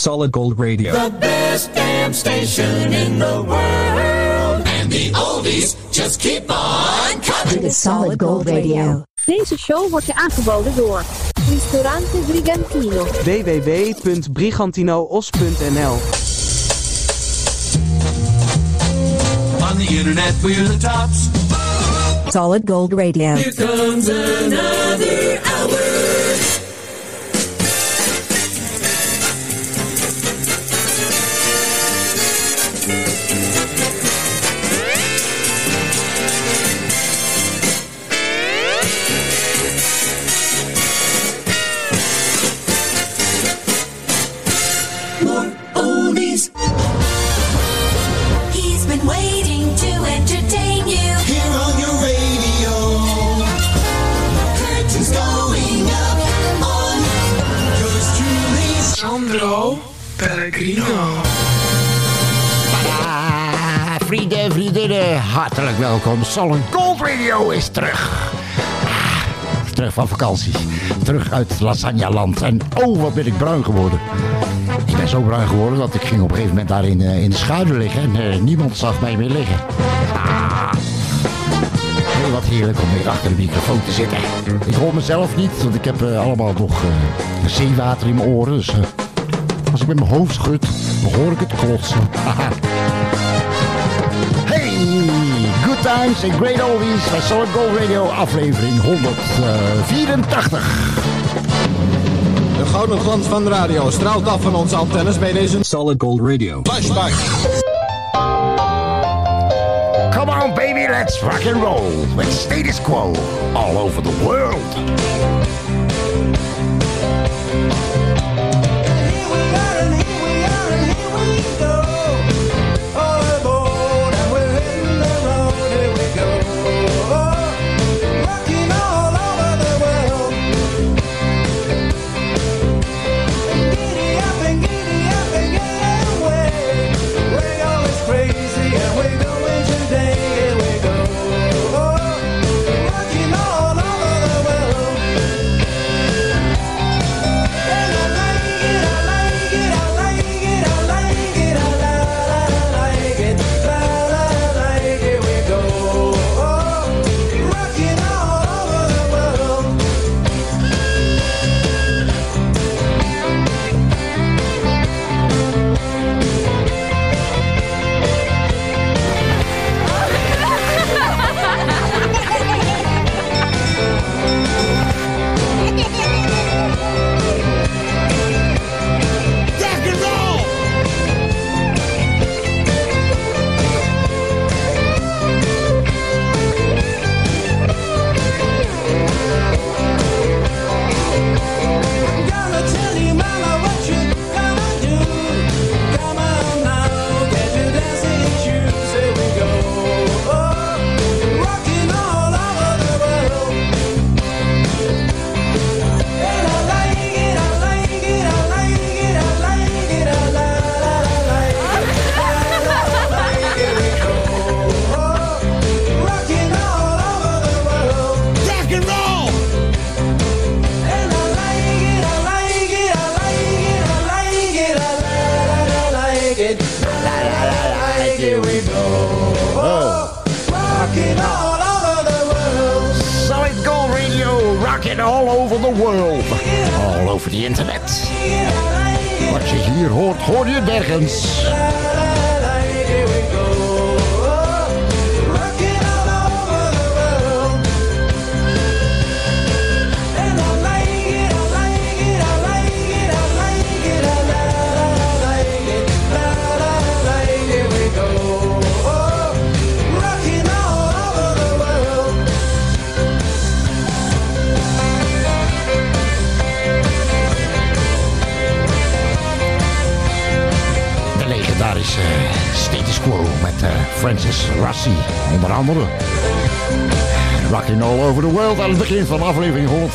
Solid Gold Radio. The best damn station in the world. And the oldies just keep on coming. Dit is Solid Gold Radio. Deze show wordt je aangeboden door Ristorante Brigantino. www.brigantinoos.nl On the internet, we're the tops. Solid Gold Radio. Here comes another hour. Pellegrino. Vrienden en vriendinnen, hartelijk welkom. Solid Gold Radio is terug. Ah, terug van vakantie. Terug uit Lasagna-land. En oh, wat ben ik bruin geworden. Ik ben zo bruin geworden dat ik ging op een gegeven moment daar in, eh, in de schaduw liggen. En eh, niemand zag mij meer liggen. Ah, heel wat heerlijk om weer achter de microfoon te zitten. Ik hoor mezelf niet, want ik heb eh, allemaal nog eh, zeewater in mijn oren. Dus eh, als ik met mijn hoofd schud, dan hoor ik het klotsen. Haha. Hey, good times and great oldies bij Solid Gold Radio, aflevering 184. De gouden glans van de radio straalt af van onze antennes bij deze Solid Gold Radio. flashback. Come on baby, let's rock and roll with status quo all over the world.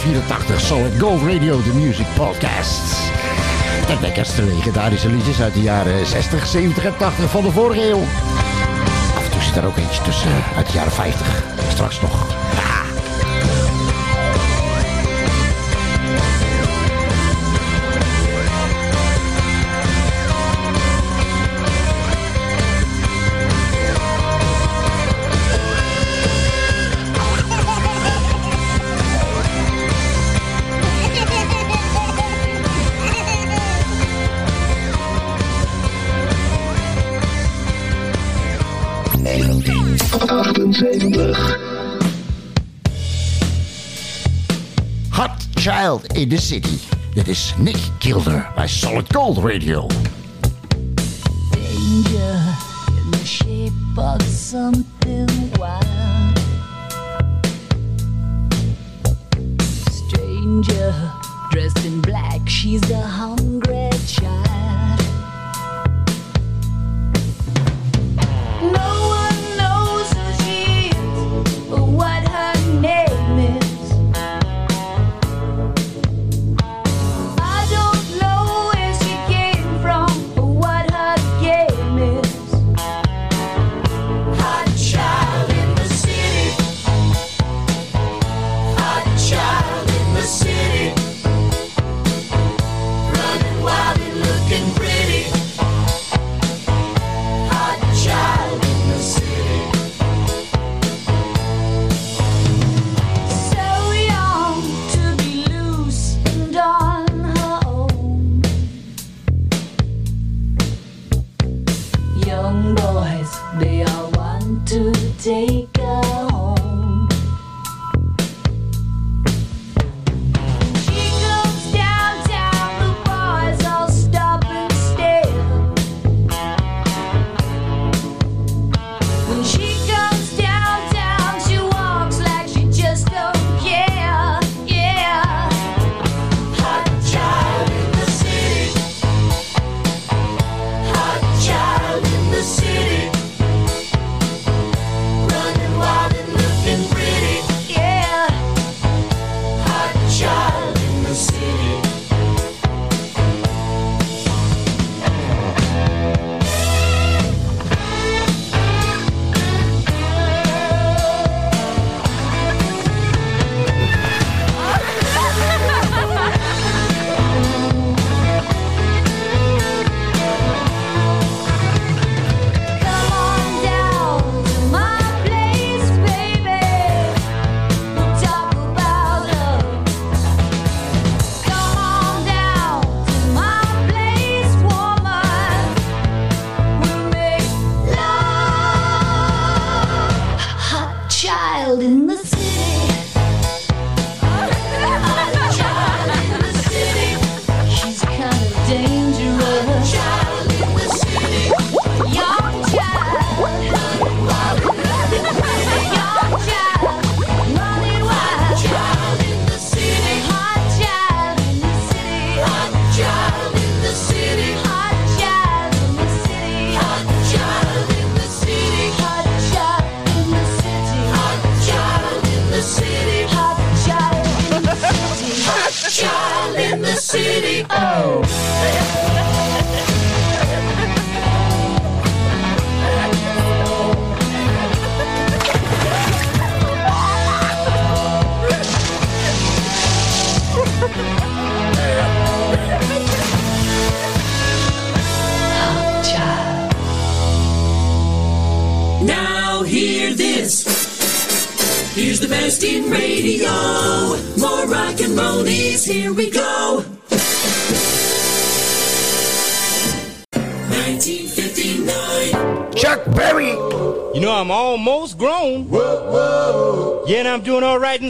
1984 Solid Gold Radio, de Music Podcast. De lekkerste legendarische liedjes uit de jaren 60, 70 en 80 van de vorige eeuw. Af en toe zit er ook eentje tussen eh, uit de jaren 50. Straks nog. The City. Dit is Nick Kilder bij Solid Gold Radio.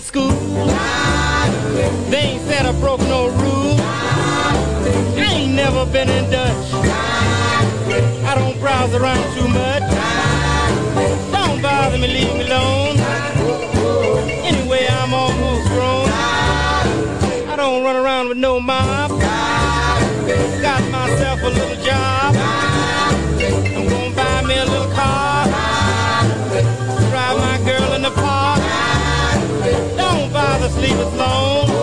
school. alone.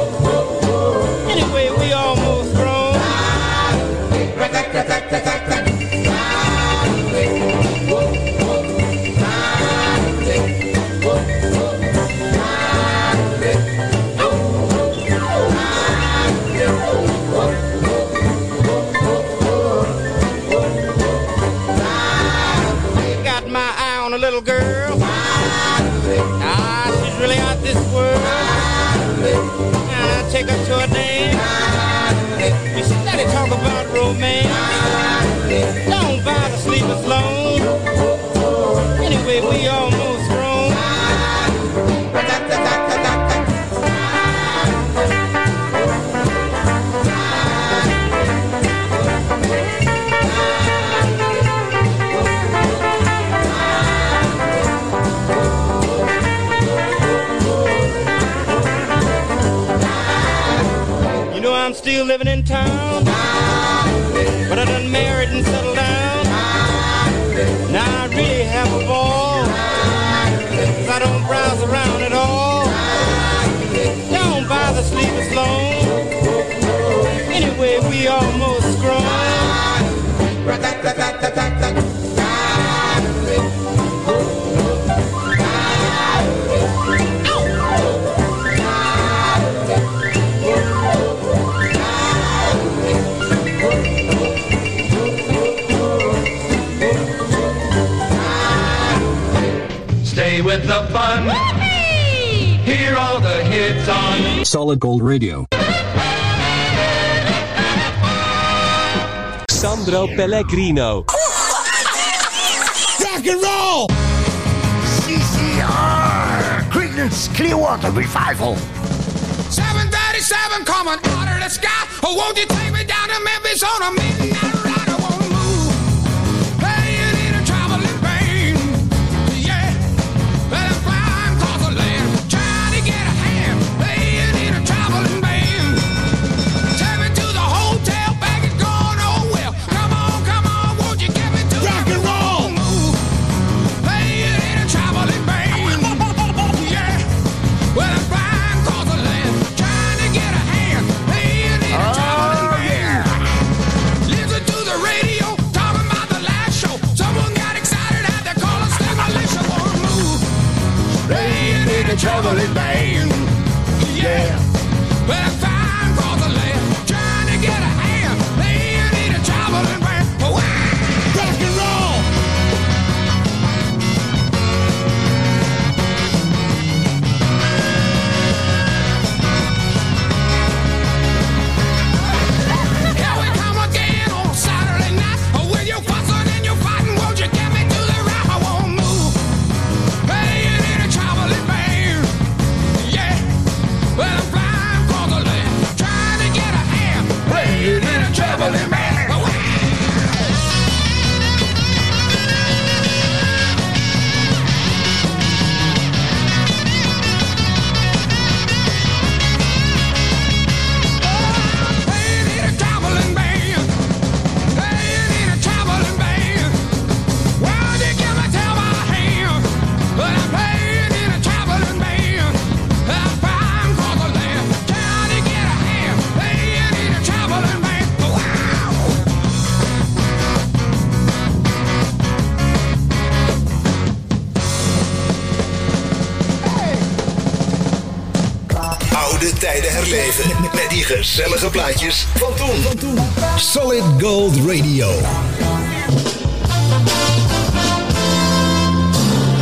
take a tour still living in town. But I done married and settled down. Now I really have a ball. 'Cause I don't browse around at all. Don't bother sleep alone. Anyway, we almost grown. Solid Gold Radio. Sandro Pellegrino. Rock and roll! CCR! Creedence Clearwater Revival. 737 coming out of the sky. Oh, won't you take me down to Memphis on a midnight Trouble other in vain. Yeah. Gezellige plaatjes van toen. Solid Gold Radio.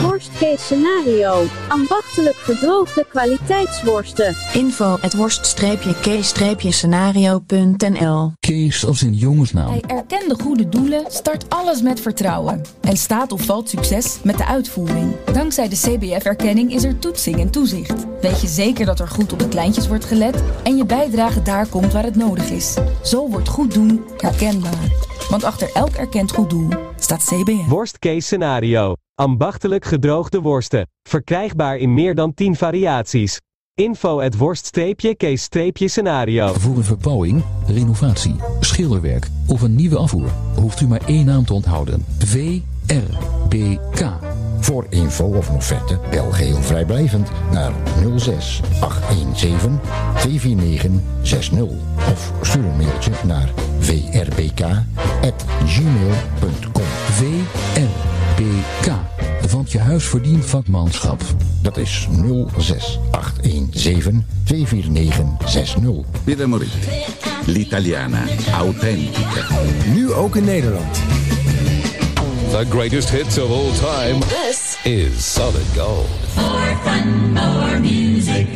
Worst-case scenario. Ambachtelijk gedroogde kwaliteitsworsten. Info at worst-case-scenario.nl Kees als in jongensnaam. Hij erkende goede doelen, start alles met vertrouwen. En staat of valt succes met de uitvoering. Dankzij de CBF-erkenning is er toetsing en toezicht. Weet je zeker dat er goed op de kleintjes wordt gelet en je bijdrage daar komt waar het nodig is. Zo wordt goed doen herkenbaar. Want achter elk erkend goed doel staat CBF. Worst case scenario. Ambachtelijk gedroogde worsten. Verkrijgbaar in meer dan 10 variaties. Info at worst-case-scenario. Voor een verbouwing, renovatie, schilderwerk of een nieuwe afvoer hoeft u maar één naam te onthouden. VRBK. Voor info of een offerte bel geheel vrijblijvend naar 06 817 249 60 of stuur een mailtje naar vrbk@gmail.com. VRBK. Want je huis verdient vakmanschap. Dat is 06 817 249 60. Pieter Moretti. L'italiana authentica. Nu ook in Nederland. The greatest hits of all time. This is Solid Gold. More fun, more music.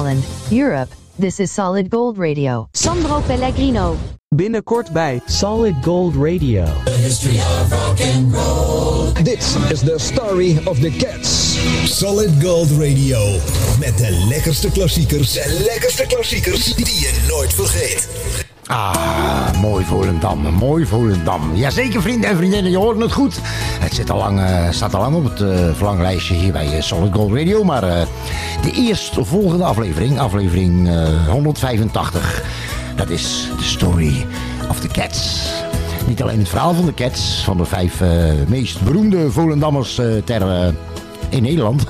Holland, Europe, this is Solid Gold Radio. Sandro Pellegrino. Binnenkort bij Solid Gold Radio. Dit is de story of the cats. Solid Gold Radio. Met de lekkerste klassiekers. De lekkerste klassiekers die je nooit vergeet. Ah, mooi Volendam, mooi Volendam. Jazeker vrienden en vriendinnen, je hoort het goed. Het zit al lang, eh, staat al lang op het eh, verlanglijstje hier bij eh, Solid Gold Radio. Maar eh, de eerstvolgende aflevering, aflevering eh, 185, dat is The Story of the Cats. Niet alleen het verhaal van de Cats, van de vijf eh, meest beroemde Volendammers eh, ter, eh, in Nederland.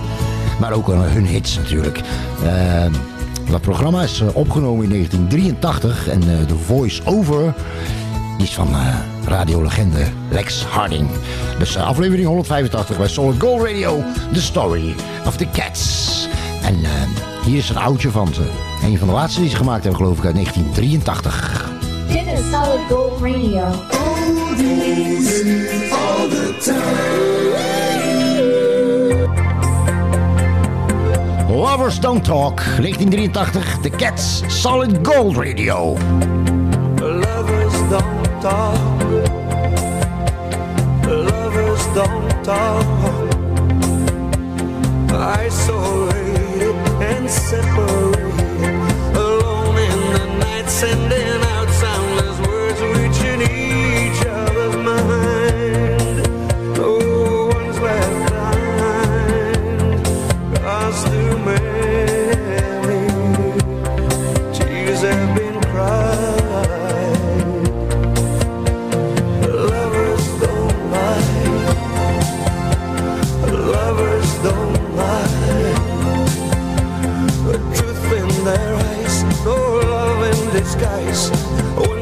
maar ook eh, hun hits natuurlijk. Eh, dat programma is eh, opgenomen in 1983 en eh, de voice-over is van eh, radiolegende Lex Harding. Dus eh, aflevering 185 bij Solid Gold Radio, The Story of the Cats. En eh, hier is een oudje van ze. Een van de laatste die ze gemaakt hebben geloof ik uit 1983. Dit is Solid Gold Radio. all the Lovers Don't Talk, 1983, The Cats, Solid Gold Radio. Lovers don't talk. Isolated and separated. Alone in the night, sending in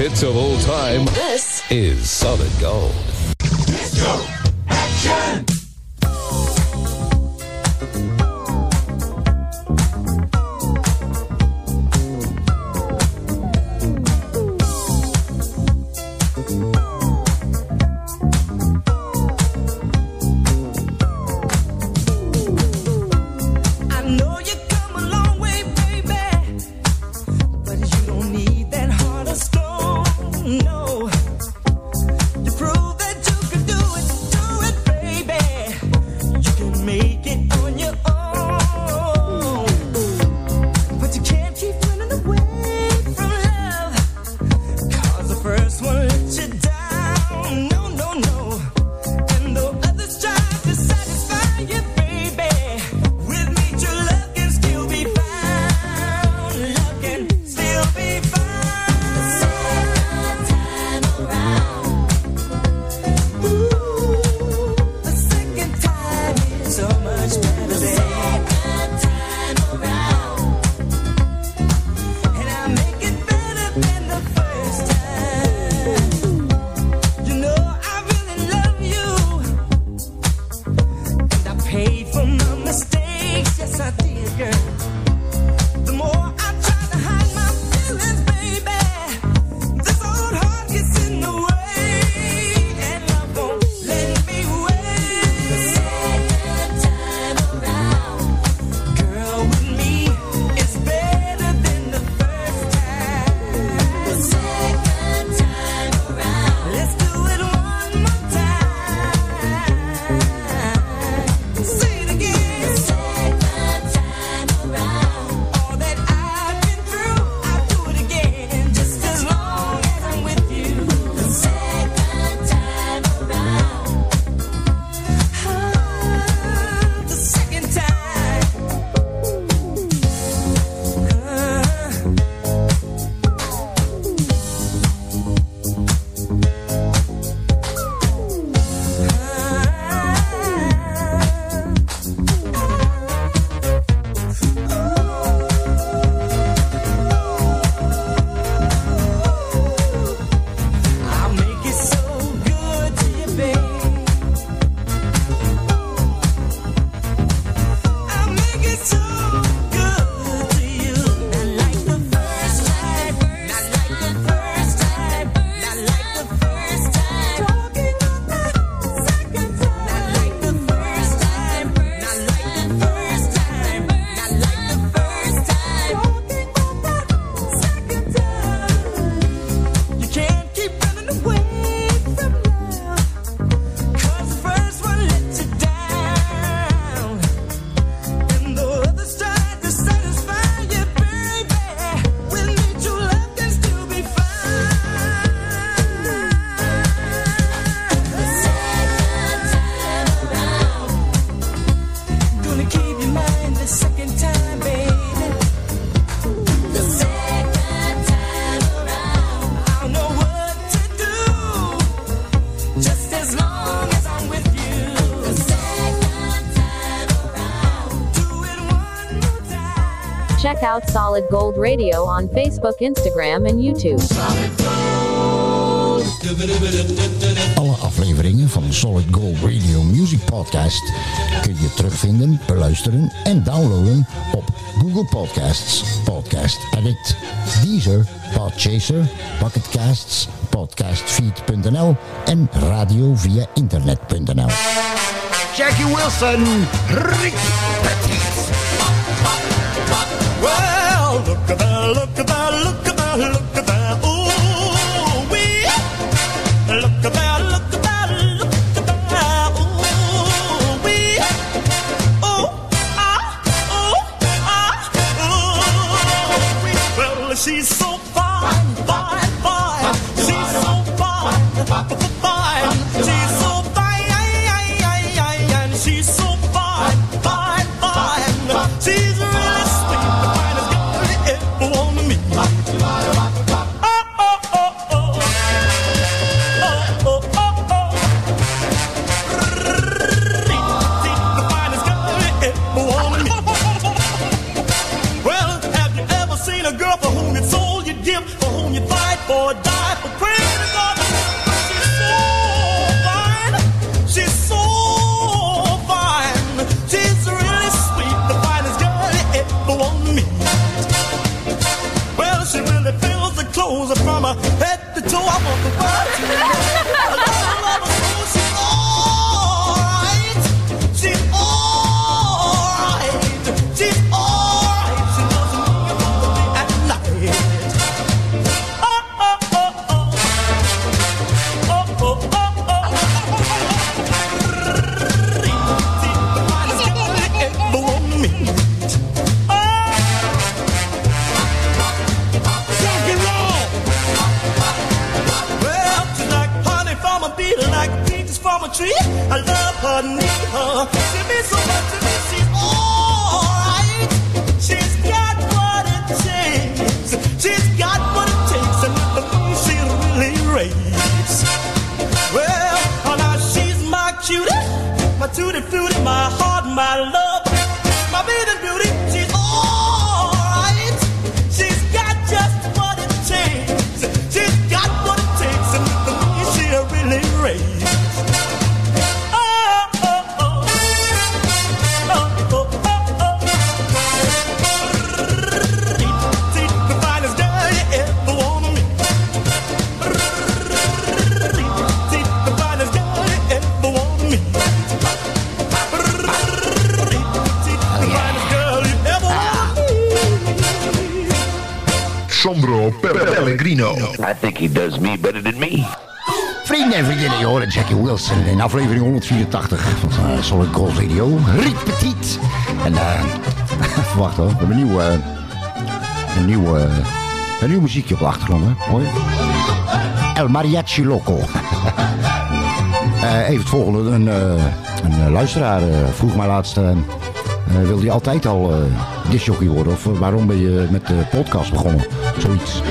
hits of all time. Check out Solid Gold Radio on Facebook, Instagram, and YouTube. Alle afleveringen van Solid Gold Radio Music Podcast kun je terugvinden, beluisteren en downloaden op Google Podcasts, Podcast Addict, Deezer, Podchaser, Pocketcasts, podcastfeed.nl en radio via internet.nl. Jackie Wilson, Rick Petit. Well, look at that, look at that, look at that, look at that. Ooh, wee. Look at that, in aflevering 184 van uh, Solid Gold Radio. Riet Petit. En eh wacht hoor, we hebben een nieuw, eh, een nieuw, een nieuw muziekje op de achtergrond, hè? Je? El Mariachi Loco. Even het volgende. Een, een luisteraar vroeg mij laatst... wilde je altijd al eh discjockey worden? Of waarom ben je met de podcast begonnen? Zoiets.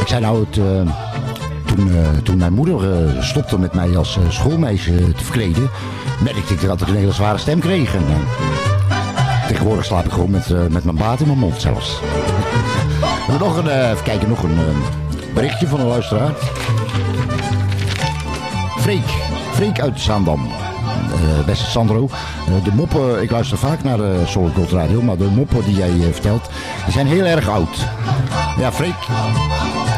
Ik zei nou, het, toen, eh, toen mijn moeder eh, stopte met mij als eh, schoolmeisje te verkleden... merkte ik dat ik een hele zware stem kreeg. En, tegenwoordig slaap ik gewoon met, met mijn baat in mijn mond zelfs. We nog een, even kijken, nog een berichtje van een luisteraar. Freek, Freek uit Zaandam. Beste Sandro, de moppen, ik luister vaak naar de Soul Radio, maar de moppen die jij vertelt, die zijn heel erg oud. Ja, Freek,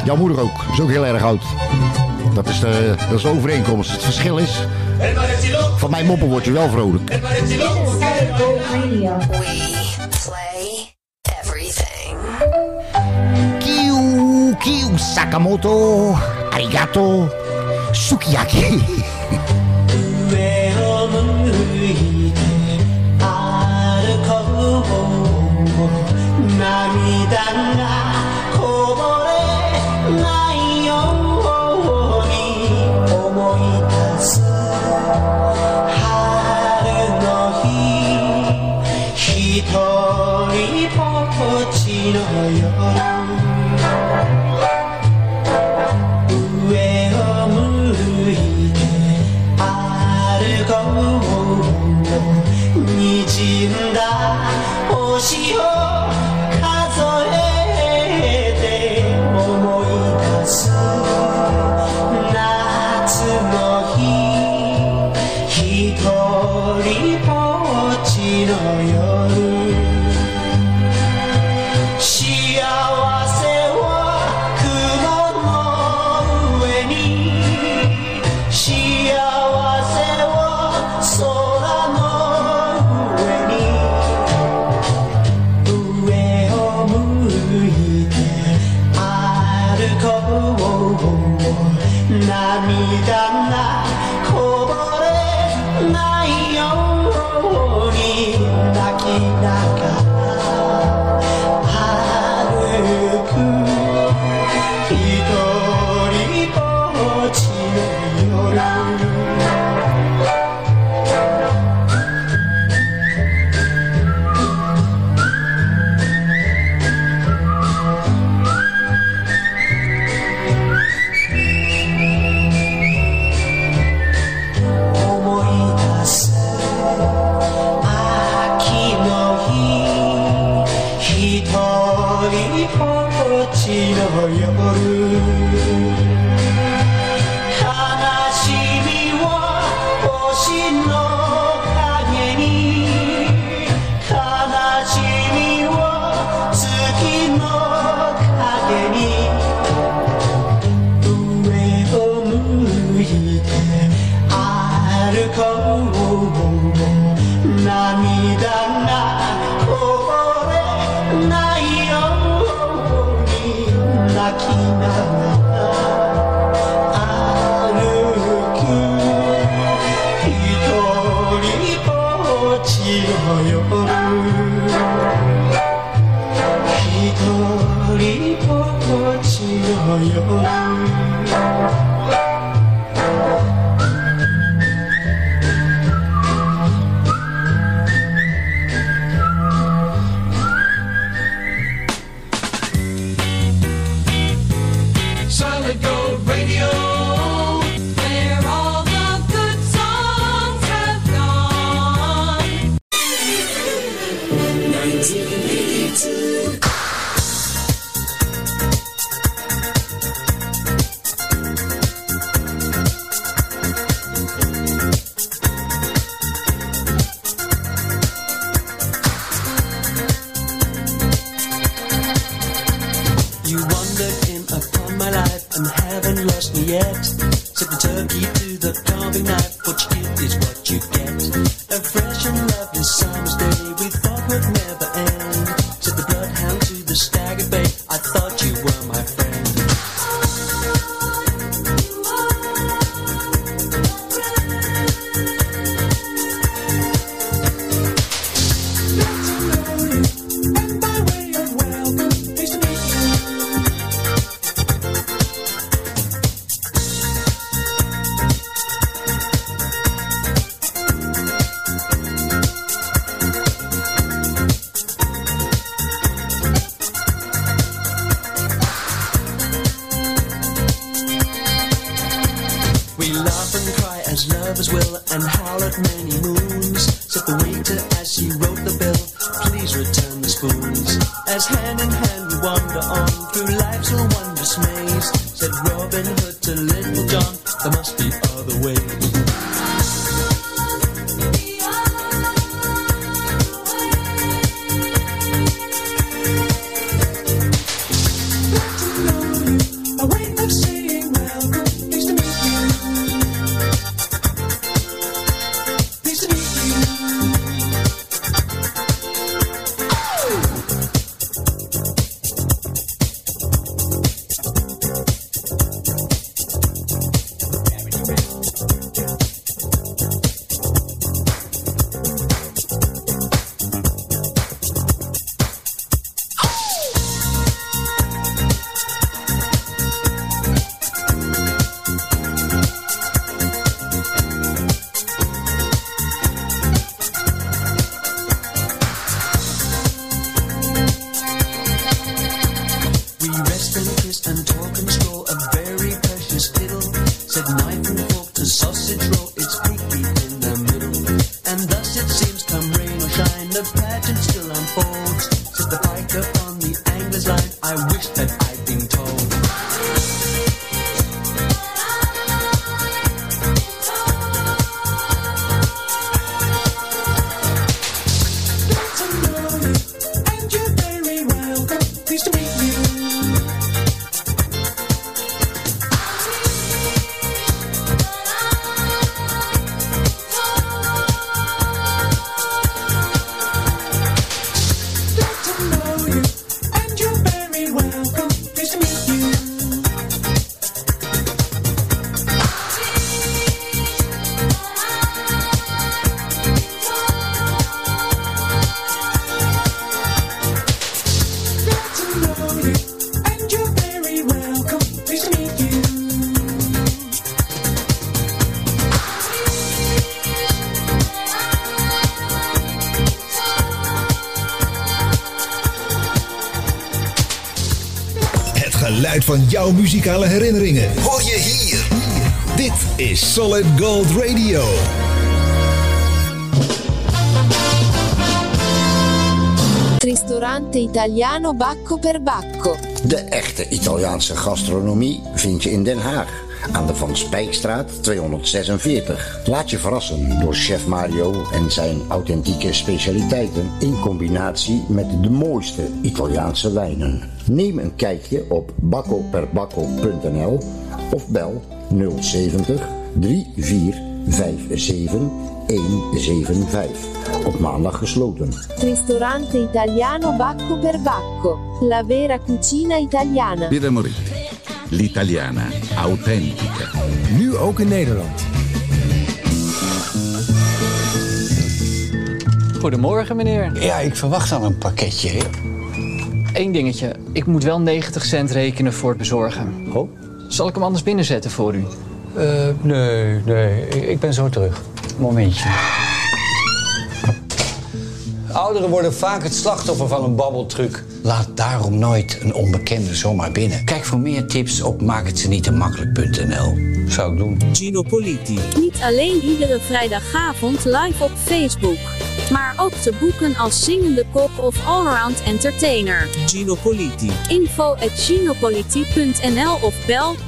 jouw moeder ook, is ook heel erg oud. Dat is de, dat is overeenkomst. Het verschil is, van mijn moppen word je wel vrolijk. Kiu, Kiu, Sakamoto, Arigato, Sukiyaki. 不思。jouw muzikale herinneringen. Hoor je hier. Dit is Solid Gold Radio. Ristorante Italiano Bacco per Bacco. De echte Italiaanse gastronomie vind je in Den Haag. Aan de Van Spijkstraat 246. Laat je verrassen door chef Mario en zijn authentieke specialiteiten in combinatie met de mooiste Italiaanse wijnen. Neem een kijkje op baccoperbacco.nl of bel 070 3457 175. Op maandag gesloten. Ristorante italiano Bacco per Bacco. La vera cucina italiana. Moretti. L'italiana autentica. Nu ook in Nederland. Goedemorgen, meneer. Ja, ik verwacht al een pakketje. Eén dingetje. Ik moet wel 90 cent rekenen voor het bezorgen. Oh? Zal ik hem anders binnenzetten voor u? Eh, nee, nee. Ik, ik ben zo terug. Momentje. Ouderen worden vaak het slachtoffer van een babbeltruc. Laat daarom nooit een onbekende zomaar binnen. Kijk voor meer tips op maakhetzenietemakkelijk.nl. Zou ik doen. Gino Politi. Niet alleen iedere vrijdagavond live op Facebook, maar ook te boeken als zingende kok of allround entertainer. Gino Politi. Info at ginopolitie.nl of bel 0654960230.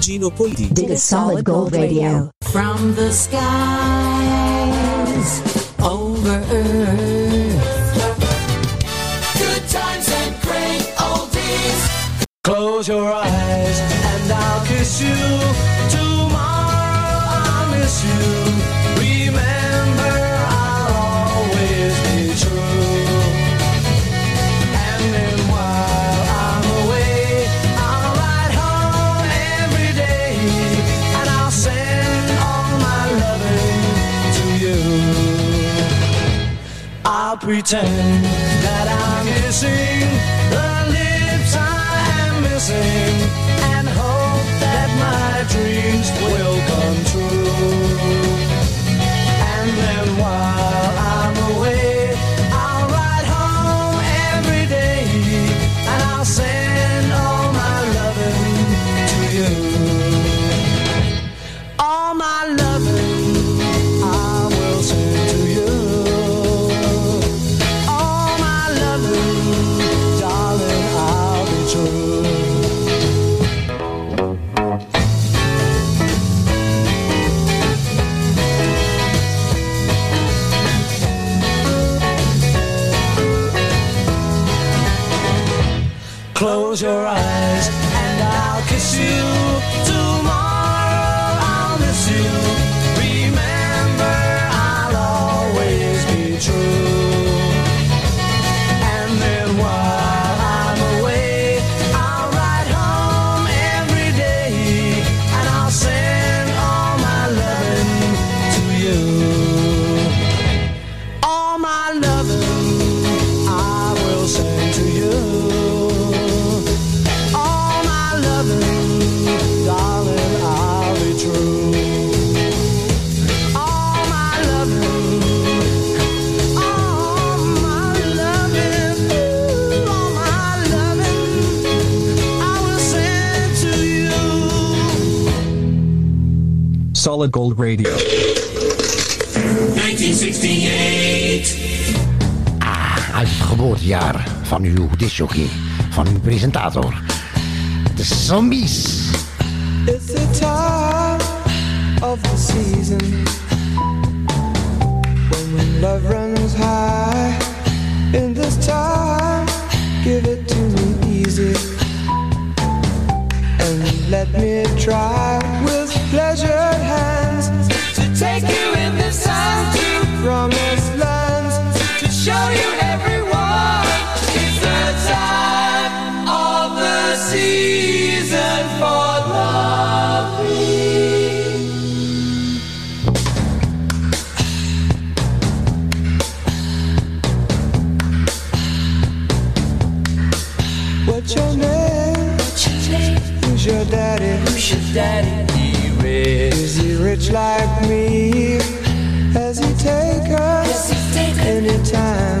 Gino Politi. Dit is Solid Gold Radio. From the skies over earth. Good times and great oldies. Close your eyes pretend that I'm missing Close your eyes van uw van uw presentator. De zombies. It's the time of the season when love runs high. In this time, give it to me easy and let me try with pleasured hands to take you in this time to promised lands to show you everyone. Season for loving. What's your name? Who's your daddy? Who's your daddy? He rich. Is he rich like me? Has he take us anytime? Anytime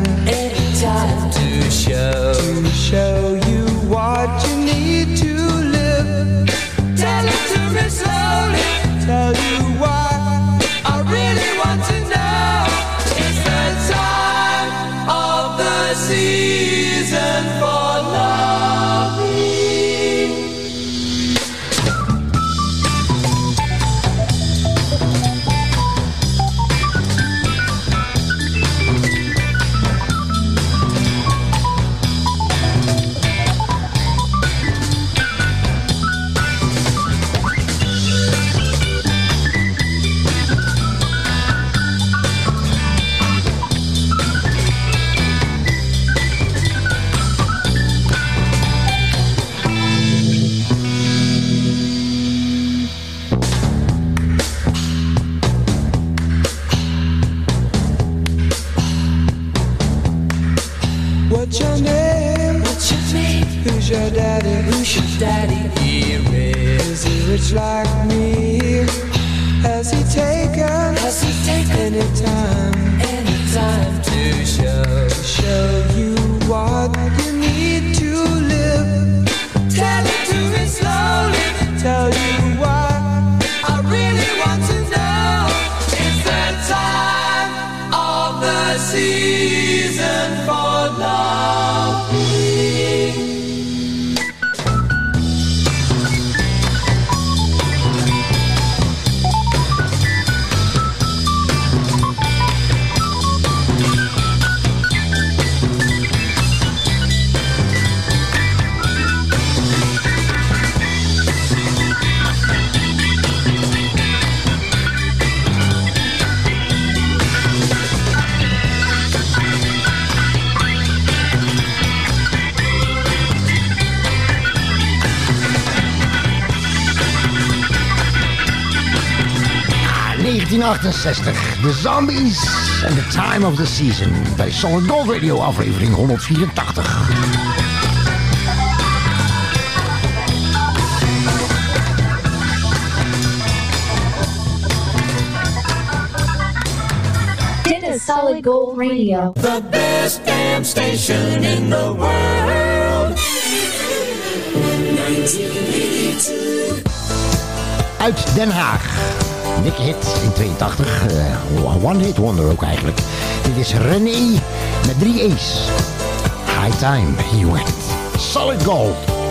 1968, The Zombies and the Time of the Season. Bij Solid Gold Radio, aflevering 184. Dit is Solid Gold Radio. The best damn station in the world. 1982. Uit Den Haag. Dikke hit in 82. eh, one hit wonder ook eigenlijk. Dit is René met drie E's. High time, he went. Solid Gold.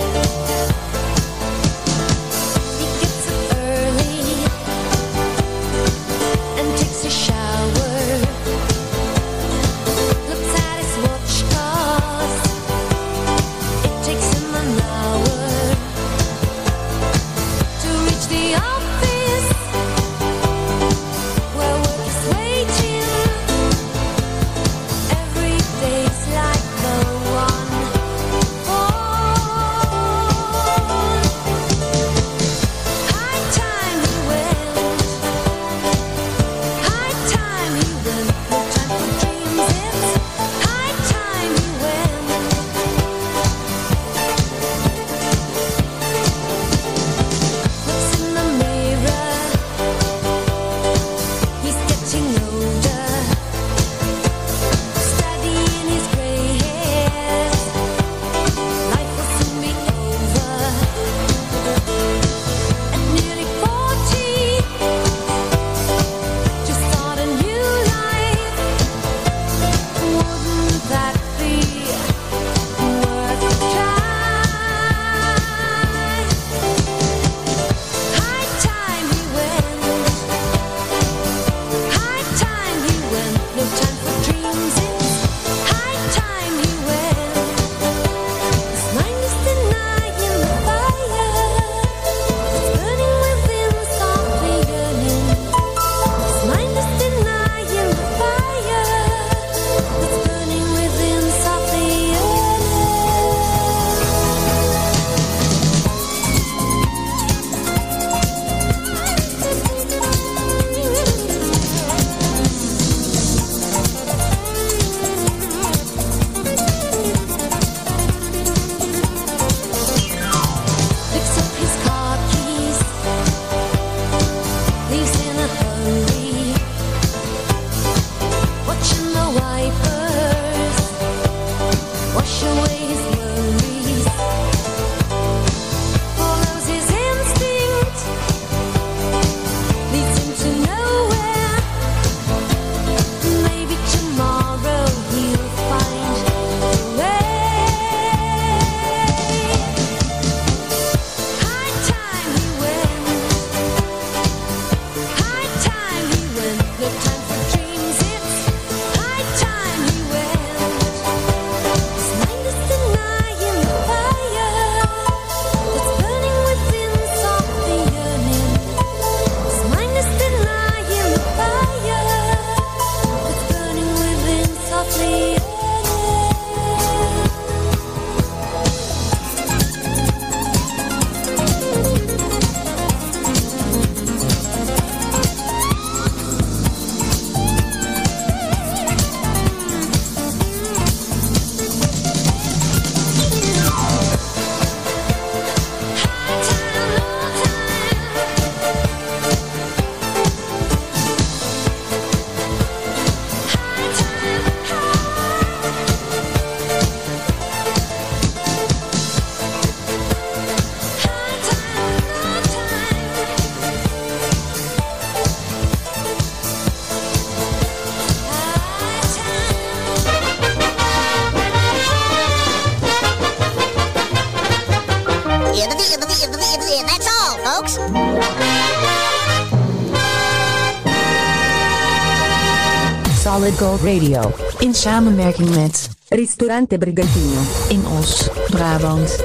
Solid Gold Radio. In samenwerking met Ristorante Brigantino in Os, Brabant.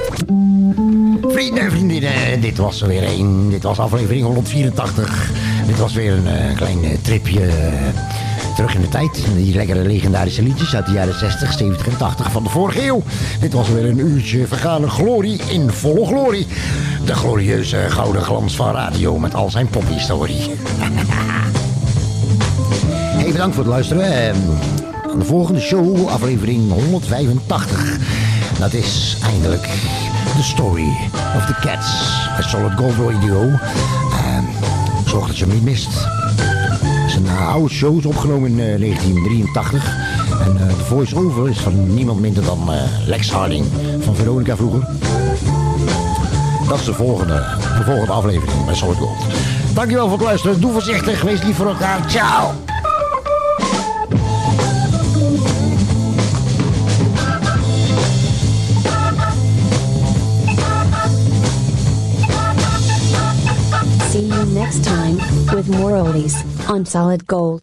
Vrienden en vriendinnen, dit was er weer een. Dit was aflevering 184. Dit was weer een eh, klein eh, tripje eh, terug in de tijd. Die lekkere legendarische liedjes uit de jaren 60, 70 en 80 van de vorige eeuw. Dit was weer een uurtje vergane glorie in volle glorie. De glorieuze gouden glans van radio met al zijn pophistorie. bedankt voor het luisteren. Aan de volgende show, aflevering 185. Dat is eindelijk The Story of the Cats bij Solid Gold Radio. Ehm, zorg dat je hem niet mist. Het is een eh, oude show, is opgenomen in eh, 1983. En eh, de voice-over is van niemand minder dan eh, Lex Harding van Veronica vroeger. Dat is de volgende, de volgende aflevering bij Solid Gold. Dankjewel voor het luisteren. Doe voorzichtig. Wees lief voor elkaar. Ciao. Next time with more oldies on Solid Gold.